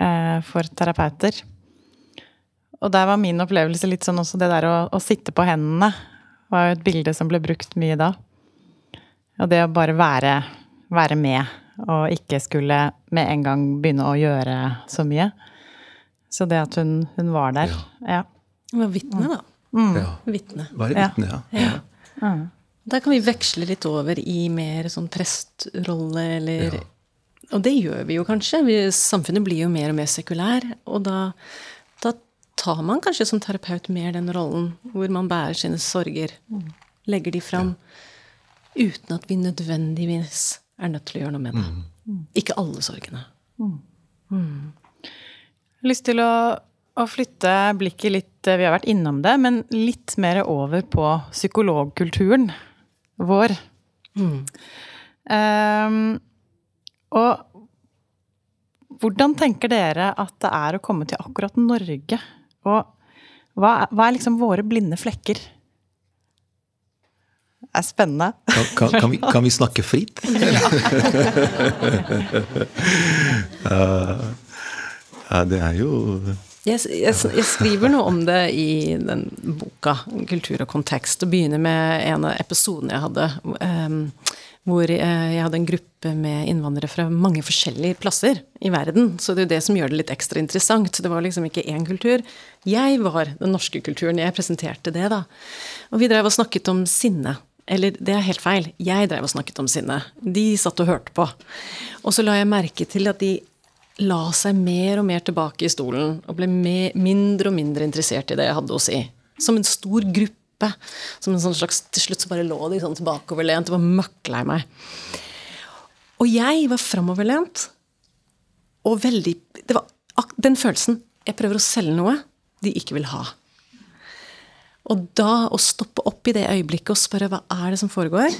eh, for terapeuter. Og der var min opplevelse litt sånn også det der å, å sitte på hendene var jo et bilde som ble brukt mye da. Og det å bare være, være med, og ikke skulle med en gang begynne å gjøre så mye. Så det at hun, hun var der. Ja. ja. Hun var vitne, da. Mm. Ja. Vitne. Være vitne, ja. ja. ja. Mm. Da kan vi veksle litt over i mer sånn prestrolle, eller Og det gjør vi jo kanskje. Vi, samfunnet blir jo mer og mer sekulær. Og da, da, tar man kanskje som terapeut mer den rollen hvor man bærer sine sorger. Mm. Legger de fram. Uten at vi nødvendigvis er nødt til å gjøre noe med det. Mm. Ikke alle sorgene. Mm. Jeg har lyst til å å flytte blikket litt Vi har vært innom det, men litt mer over på psykologkulturen vår. Mm. Um, og hvordan tenker dere at det er å komme til akkurat Norge? Og Hva, er- hva er liksom våre blinde flekker? Det er spennende. Kan, kan, kan, vi, kan vi snakke fritt? Ja, [LAUGHS] ja, det er jo Jeg, jeg, jeg skriver noe om det i den boka, 'Kultur og kontekst', og begynner med en av episodene jeg hadde, em, hvor eh, jeg hadde en gruppe med innvandrere fra mange forskjellige plasser i verden. Så det er jo det som gjør det litt ekstra interessant. Det var liksom ikke én kultur. Jeg var den norske kulturen. Jeg presenterte det, da. Og vi drev og snakket om sinne. Eller det er helt feil. Jeg drev og snakket om sinne. De satt og hørte på. Og så la jeg merke til at de la seg mer og mer tilbake i stolen og ble mer, mindre og mindre interessert i det jeg hadde å si. Som en stor gruppe. Som en sånn slags, Til slutt så bare lå de sånn tilbakeoverlent og var møkklei meg. Og jeg var framoverlent og veldig Det var den følelsen Jeg prøver å selge noe de ikke vil ha. Og da å stoppe opp i det øyeblikket og spørre hva er det som foregår,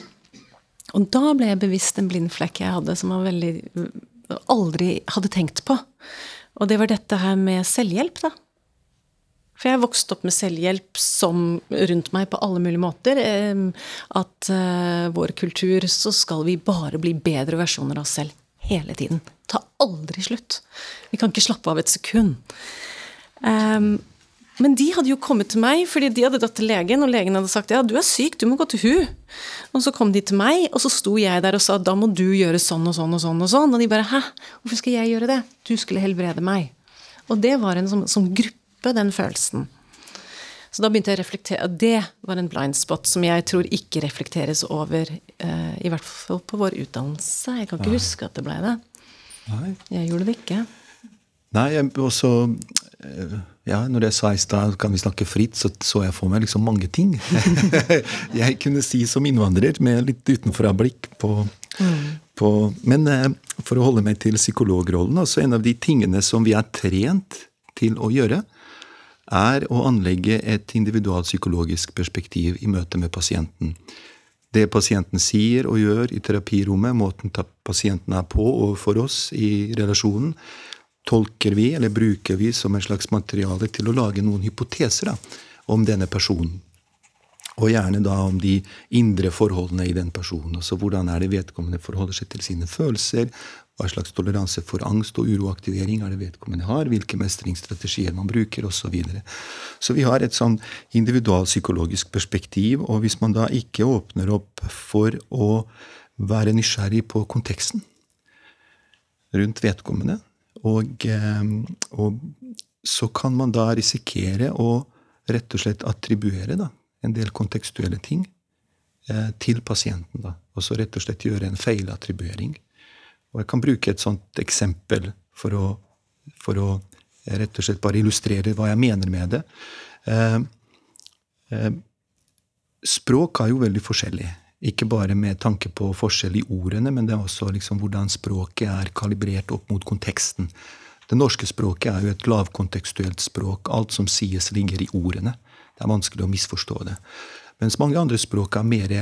og da ble jeg bevisst en blind flekk jeg hadde, som var veldig, aldri hadde tenkt på. Og det var dette her med selvhjelp, da. For jeg vokste opp med selvhjelp som rundt meg på alle mulige måter. At eh, vår kultur så skal vi bare bli bedre versjoner av oss selv hele tiden. Ta aldri slutt. Vi kan ikke slappe av et sekund. Em, men de hadde jo kommet til meg fordi de hadde dratt til legen, og legen hadde sagt ja, du er syk, du må gå til hun. Og så kom de til meg, og så sto jeg der og sa da må du gjøre sånn og sånn og sånn. Og sånn. Og de bare hæ, hvorfor skal jeg gjøre det? Du skulle helbrede meg. Og det var en som, som gruppe, den følelsen. Så da begynte jeg å reflektere. og Det var en blind spot som jeg tror ikke reflekteres over, uh, i hvert fall på vår utdannelse. Jeg kan ikke huske at det ble det. Nei. Jeg gjorde det ikke. Nei, og så eh, Ja, når jeg sa i stad kan vi snakke fritt, så så jeg for meg liksom mange ting. [LAUGHS] jeg kunne si som innvandrer, med litt utenfra-blikk på, på Men eh, for å holde meg til psykologrollen, altså en av de tingene som vi er trent til å gjøre, er å anlegge et individualpsykologisk perspektiv i møte med pasienten. Det pasienten sier og gjør i terapirommet, måten pasienten er på overfor oss i relasjonen, tolker vi eller bruker vi som en slags materiale til å lage noen hypoteser da, om denne personen. Og gjerne da om de indre forholdene i den personen. Altså hvordan er det vedkommende forholder seg til sine følelser, hva slags toleranse for angst og uroaktivering er det vedkommende har, hvilke mestringsstrategier man bruker, osv. Så, videre. så vi har et sånn individualpsykologisk perspektiv, og hvis man da ikke åpner opp for å være nysgjerrig på konteksten rundt vedkommende, og, eh, og så kan man da risikere å rett og slett attribuere da, en del kontekstuelle ting eh, til pasienten. da, Og så rett og slett gjøre en feilattribuering. Og jeg kan bruke et sånt eksempel for å, for å rett og slett bare illustrere hva jeg mener med det. Eh, språk er jo veldig forskjellig. Ikke bare med tanke på forskjell i ordene, men det er også liksom hvordan språket er kalibrert opp mot konteksten. Det norske språket er jo et lavkontekstuelt språk. Alt som sies, ligger i ordene. Det er vanskelig å misforstå det. Mens mange andre språk er mer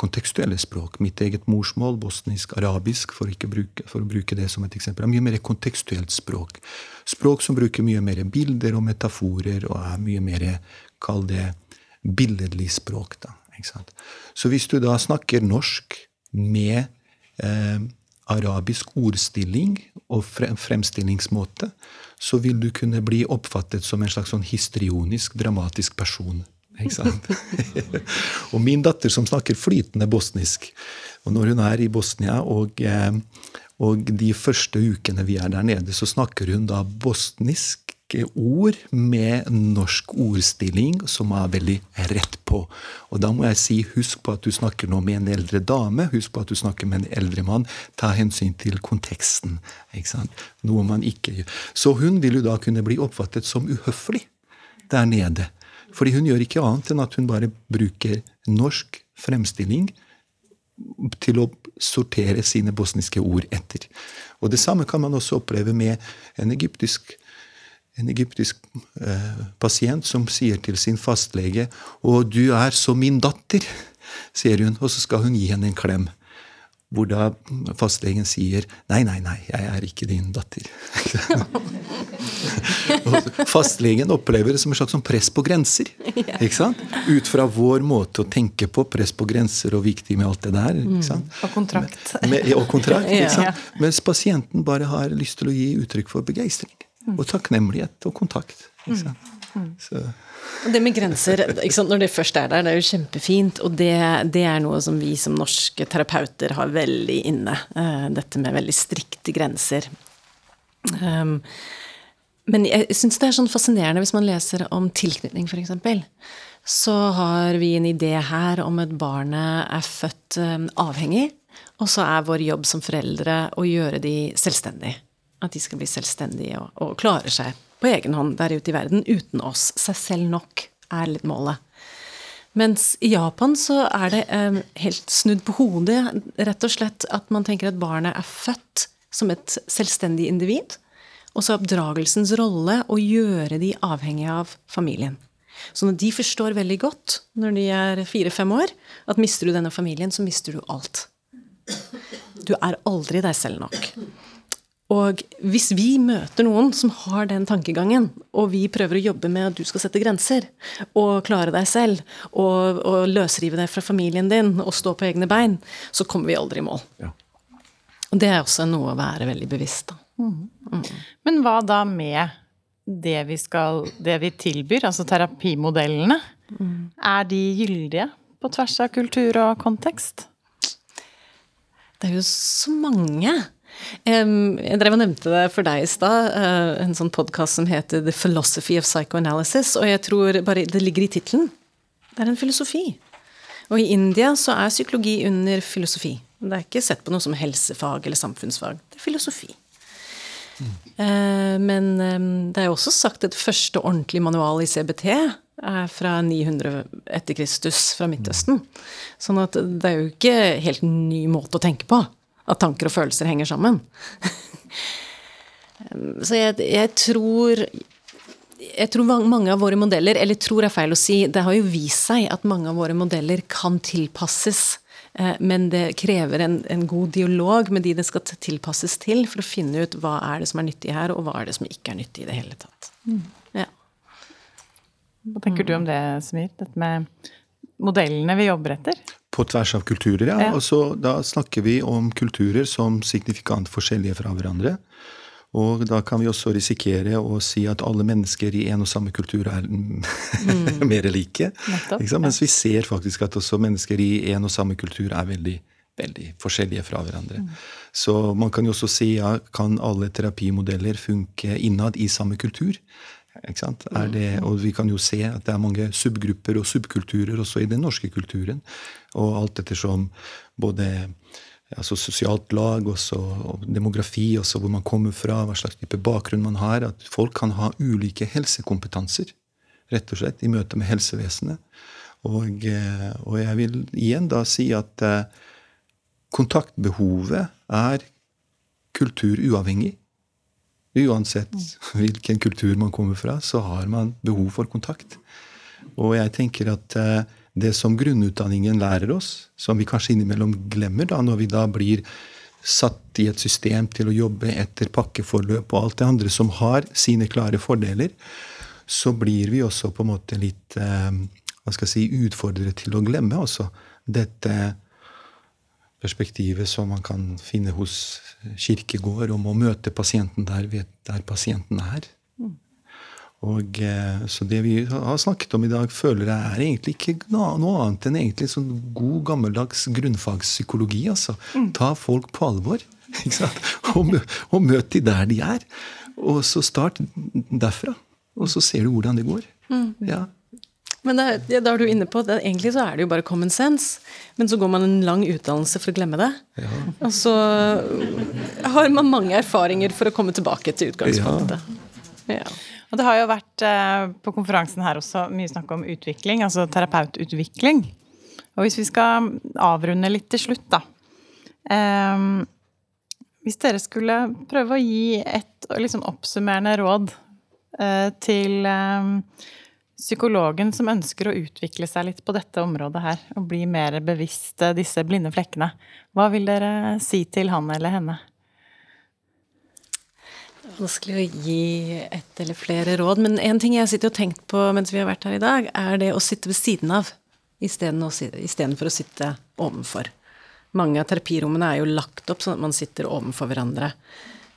kontekstuelle språk. Mitt eget morsmål, bosnisk, arabisk, for, bruke, for å bruke det som et eksempel, er mye mer kontekstuelt språk. Språk som bruker mye mer bilder og metaforer, og er mye mer, kall det, billedlig språk. da. Så hvis du da snakker norsk med eh, arabisk ordstilling og fre- fremstillingsmåte, så vil du kunne bli oppfattet som en slags sånn histrionisk, dramatisk person. [LAUGHS] Og min datter som snakker flytende bosnisk, og når hun er i Bosnia og, eh, og de første ukene vi er der nede, så snakker hun da bosniske ord med norsk ordstilling som er veldig rett på. Og da må jeg si husk på at du snakker nå med en eldre dame, husk på at du snakker med en eldre mann. Ta hensyn til konteksten. ikke sant? Noe man ikke gjør. Så hun vil jo da kunne bli oppfattet som uhøflig der nede. Fordi hun gjør ikke annet enn at hun bare bruker norsk fremstilling til å sortere sine bosniske ord etter. Og det samme kan man også oppleve med en egyptisk, en egyptisk eh, pasient som sier til sin fastlege 'Å, du er som min datter', [LAUGHS] sier hun, og så skal hun gi henne en klem. hvor da fastlegen sier 'nei, nei, nei, jeg er ikke din datter'. [LAUGHS] fastlegen opplever det som et slags sånn press på grenser. ikke sant? Ut fra vår måte å tenke på, press på grenser og viktig med alt det der. ikke sant? Mm. Og kontrakt. Med, og kontrakt, [LAUGHS] ikke sant? Mens pasienten bare har lyst til å gi uttrykk for begeistring. Og takknemlighet og kontakt. ikke sant? Så. Og det med grenser, når det først er der, det er jo kjempefint. Og det, det, er noe som vi som norske terapeuter har veldig inne. Uh, dette med veldig strikte grenser. Um, men jeg syns det er sånn fascinerende hvis man leser om tilknytning, f.eks. Så har vi en idé her om at barnet er født um, avhengig, og så er vår jobb som foreldre å gjøre de selvstendige. At de skal bli selvstendige og, og klare seg på egen hånd der ute i verden uten oss. Seg selv nok er litt målet. Mens i Japan så er det eh, helt snudd på hodet, rett og slett, at man tenker at barnet er født som et selvstendig individ. Og så oppdragelsens rolle å gjøre de avhengige av familien. Så når de forstår veldig godt, når de er fire-fem år, at mister du denne familien, så mister du alt. Du er aldri deg selv nok. Og hvis vi møter noen som har den tankegangen, og vi prøver å jobbe med at du skal sette grenser, og klare deg selv, og, og løsrive deg fra familien din, og stå på egne bein, så kommer vi aldri i mål. Ja. Og det er også noe å være veldig bevisst, da. Mm. Mm. Men hva da med det vi skal Det vi tilbyr, altså terapimodellene? Mm. Er de gyldige på tvers av kultur og kontekst? Det er jo så mange. Jeg drev og nevnte det for deg i stad, eh, en sånn podkast som heter The Philosophy of Psychoanalysis, og jeg tror bare det ligger i tittelen. Det er en filosofi. Og i India så er psykologi under filosofi. Det er ikke sett på noe som helsefag eller samfunnsfag. Det er filosofi. Mm. Men det er jo også sagt at første ordentlige manual i CBT er fra 900 etter Kristus, fra Midtøsten. Sånn at det er jo ikke helt ny måte å tenke på at tanker og følelser henger sammen. [LAUGHS] Så jeg, jeg, tror jeg tror mange av våre modeller, eller tror er feil å si, det har jo vist seg at mange av våre modeller kan tilpasses. Eh, men det krever en, en, god dialog med de det skal tilpasses til, for å finne ut hva er det som er nyttig her, og hva er det som ikke er nyttig i det hele tatt. Mm. Ja. Hva tenker du om det, Smir? Dette med modellene vi jobber etter? På tvers av kulturer, ja. ja. Og så da snakker vi om kulturer som signifikant forskjellige fra hverandre. Og da kan vi også risikere å si at alle mennesker i en og samme kultur er [LAUGHS] mm. mer like. Nettopp, Mens vi ser faktisk at også mennesker i en og samme kultur er veldig, veldig forskjellige fra hverandre. Mm. Så man kan jo også si ja, kan alle terapimodeller funke innad i samme kultur? Det, og vi kan jo se at det er mange subgrupper og subkulturer også i den norske kulturen. Og alt ettersom både altså sosialt lag også, og demografi, også hvor man kommer fra, hva slags type bakgrunn man har. At folk kan ha ulike helsekompetanser, rett og slett, i møte med helsevesenet. Og, eh, og jeg vil igjen da si at eh, kontaktbehovet er kulturuavhengig. Uansett [LAUGHS] hvilken kultur man kommer fra, så har man behov for kontakt. Og jeg tenker at eh, det som grunnutdanningen lærer oss, som vi kanskje innimellom glemmer da, når vi da blir satt i et system til å jobbe etter pakkeforløp og alt det andre som har sine klare fordeler, så blir vi også på en måte litt eh, hva skal jeg si, utfordret til å glemme også dette perspektivet som man kan finne hos Kirkegård, om å møte pasienten der, der pasienten er. Mm. Og, eh, så det vi har snakket om i dag, føler jeg er egentlig ikke noe annet enn egentlig sånn god, gammeldags grunnfagspsykologi. altså. Mm. Ta folk på alvor. [LAUGHS] ikke sant? Og, og møt de der de er. Og så start derfra. Og så ser du hvordan det går. Mm. Ja. Men da, da er du inne på at egentlig så er det jo bare common sense. Men så går man en lang utdannelse for å glemme det. Ja. Og så har man mange erfaringer for å komme tilbake til utgangspunktet. Ja. ja. Og det har jo vært eh, på konferansen her også mye snakk om utvikling, altså terapeututvikling. Og hvis vi skal avrunde litt til slutt, da. Um, hvis dere skulle prøve å gi et liksom oppsummerende råd uh, til psykologen som ønsker å utvikle seg litt på dette området her, og bli mer bevisst disse blinde flekkene. Hva vil dere si til han eller henne? Det er Vanskelig å gi ett eller flere råd, men en ting jeg sitter og tenkt på mens vi har vært her i dag, er det å sitte ved siden av istedenfor å sitte ovenfor. Mange av terapirommene er jo lagt opp sånn at man sitter ovenfor hverandre.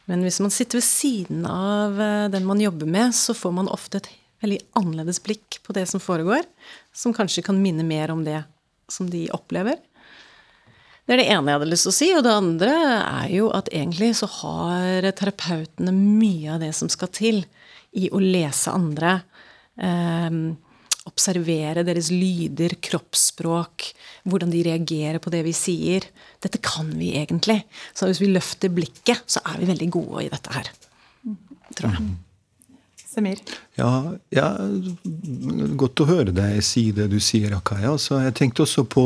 Men hvis man sitter ved siden av eh, den man jobber med, så får man ofte et veldig annerledes blikk på det som foregår, som kanskje kan minne mer om det som de opplever. Det er det ene jeg hadde lyst til å si. Og det andre er jo at egentlig så har terapeutene mye av det som skal til i å lese andre. Eh, observere deres lyder, kroppsspråk, hvordan de reagerer på det vi sier. Dette kan vi egentlig. Så hvis vi løfter blikket, så er vi veldig gode i dette her. Tror jeg. Semir? Ja, ja, godt å høre deg si det du sier, Akaya. Altså, jeg tenkte også på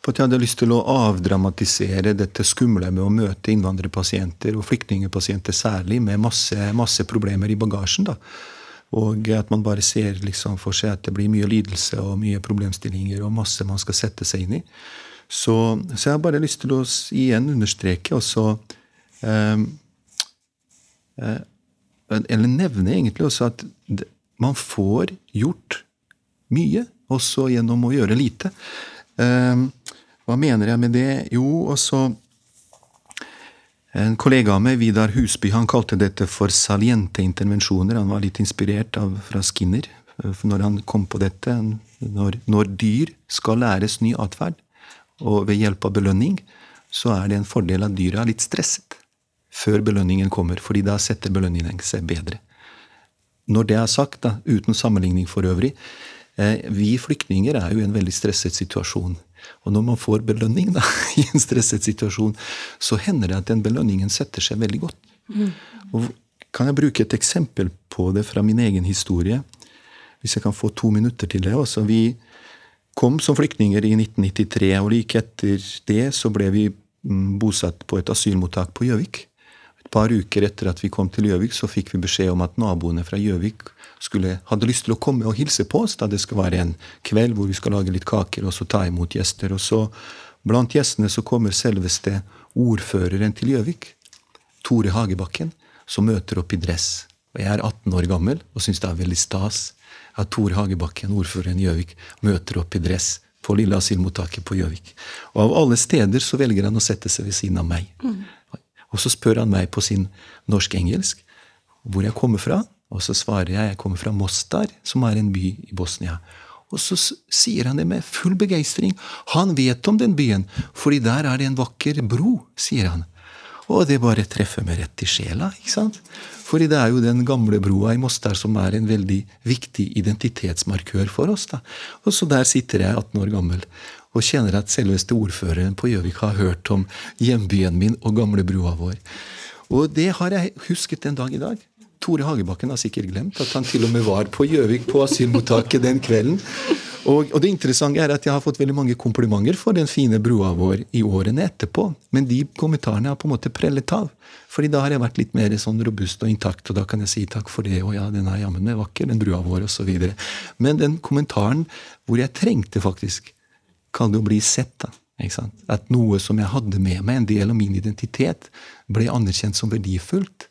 på, at jeg hadde lyst til å avdramatisere dette skumle med å møte innvandrerpasienter, og flyktningpasienter særlig, med masse, masse, problemer i bagasjen. da. Og at man bare ser liksom for seg at det blir mye lidelse og mye problemstillinger og masse man skal sette seg inn i. Så, så jeg har bare lyst til å igjen understreke også eh, eh, Eller nevne egentlig også at man får gjort mye også gjennom å gjøre lite. Eh, hva mener jeg med det? Jo, også En kollega av meg, Vidar Husby, han kalte dette for saliente intervensjoner. Han var litt inspirert av, fra Skinner når han kom på dette. Når, når dyr skal læres ny atferd, og ved hjelp av belønning, så er det en fordel at dyra er litt stresset før belønningen kommer, fordi da setter belønningen seg bedre. Når det er sagt, da, uten sammenligning for øvrig, eh, vi flyktninger er jo i en veldig stresset situasjon. Og når man får belønning da, [LAUGHS] i en stresset situasjon, så hender det at den belønningen setter seg veldig godt. Mm. Og kan jeg bruke et eksempel på det fra min egen historie? Hvis jeg kan få to minutter til det. Også. Vi kom som flyktninger i 1993, og like etter det så ble vi mm, bosatt på et asylmottak på Gjøvik. Et par uker etter at vi kom til Gjøvik, så fikk vi beskjed om at naboene fra Gjøvik hadde lyst til å komme og hilse på oss. da Det skal være en kveld hvor vi skal lage litt kaker og så ta imot gjester. Og så Blant gjestene så kommer selveste ordføreren til Gjøvik, Tore Hagebakken, som møter opp i dress. Og Jeg er 18 år gammel og syns det er veldig stas at Tore Hagebakken, ordføreren i Gjøvik, møter opp i dress på lille asylmottaket på Gjøvik. Og av alle steder så velger han å sette seg ved siden av meg. Mm. Og så spør han meg på sin norsk-engelsk hvor jeg kommer fra. Og så svarer jeg jeg kommer fra Mostar, som er en by i Bosnia. Og så sier han det med full begeistring. Han vet om den byen, fordi der er det en vakker bro, sier han. Og det bare treffer meg rett i sjela. ikke sant? Fordi det er jo den gamle broa i Mostar som er en veldig viktig identitetsmarkør for oss. da. Og så der sitter jeg, 18 år gammel, og kjenner at selveste ordføreren på Gjøvik har hørt om hjembyen min og gamle broa vår. Og det har jeg husket en dag i dag. Tore Hagebakken har sikkert glemt at han til og med var på Gjøvik, på asylmottaket den kvelden. Og, og, det interessante er at jeg har fått veldig mange komplimenter for den fine brua vår i årene etterpå. Men de kommentarene har på en måte prellet av. Fordi da har jeg vært litt mer sånn robust og intakt, og da kan jeg si takk for det, og ja, den er jammen meg vakker, den brua vår, osv. Men den kommentaren hvor jeg trengte faktisk, kall det å bli sett, da. At noe som jeg hadde med meg, en del av min identitet, ble anerkjent som verdifullt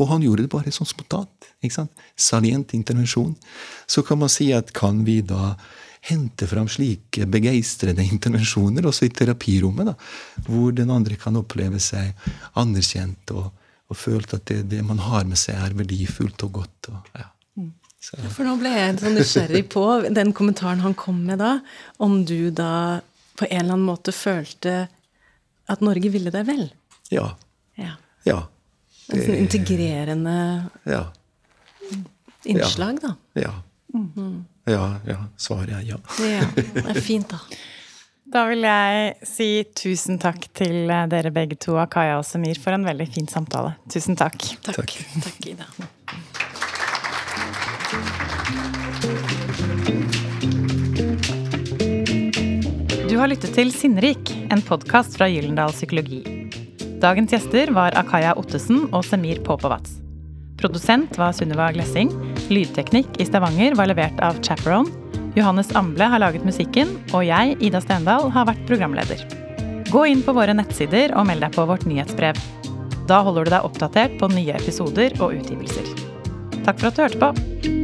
og han gjorde det bare sånn spontant. ikke sant? Salient intervensjon. Så kan man si at kan vi da hente fram slike begeistrede intervensjoner også i terapirommet, da, hvor den andre kan oppleve seg anerkjent og, og følt at det, det, man har med seg, er verdifullt og godt. Og, ja. For nå ble jeg sånn nysgjerrig på den kommentaren han kom med da, om du da på en eller annen måte følte at Norge ville deg vel? Ja. Ja. ja. Det, sånn integrerende ja. innslag, da. Ja. Mm -hmm. Ja, ja. Svaret er ja. ja. Det er fint, da. Da vil jeg si tusen takk til dere begge to, Akaya og Semir, for en veldig fin samtale. Tusen takk. Takk, takk. takk Ida. Du har lyttet til Sinnrik, en podkast fra Gyllendal Psykologi. Dagens gjester var Akaya Ottesen og Semir Popovats. Produsent var Sunniva Glessing. lydteknikk i Stavanger var levert av Chaperone. Johannes Amble har laget musikken, og jeg, Ida Stendal, har vært programleder. Gå inn på våre nettsider og meld deg på vårt nyhetsbrev. Da holder du deg oppdatert på nye episoder og utgivelser. Takk for at du hørte på.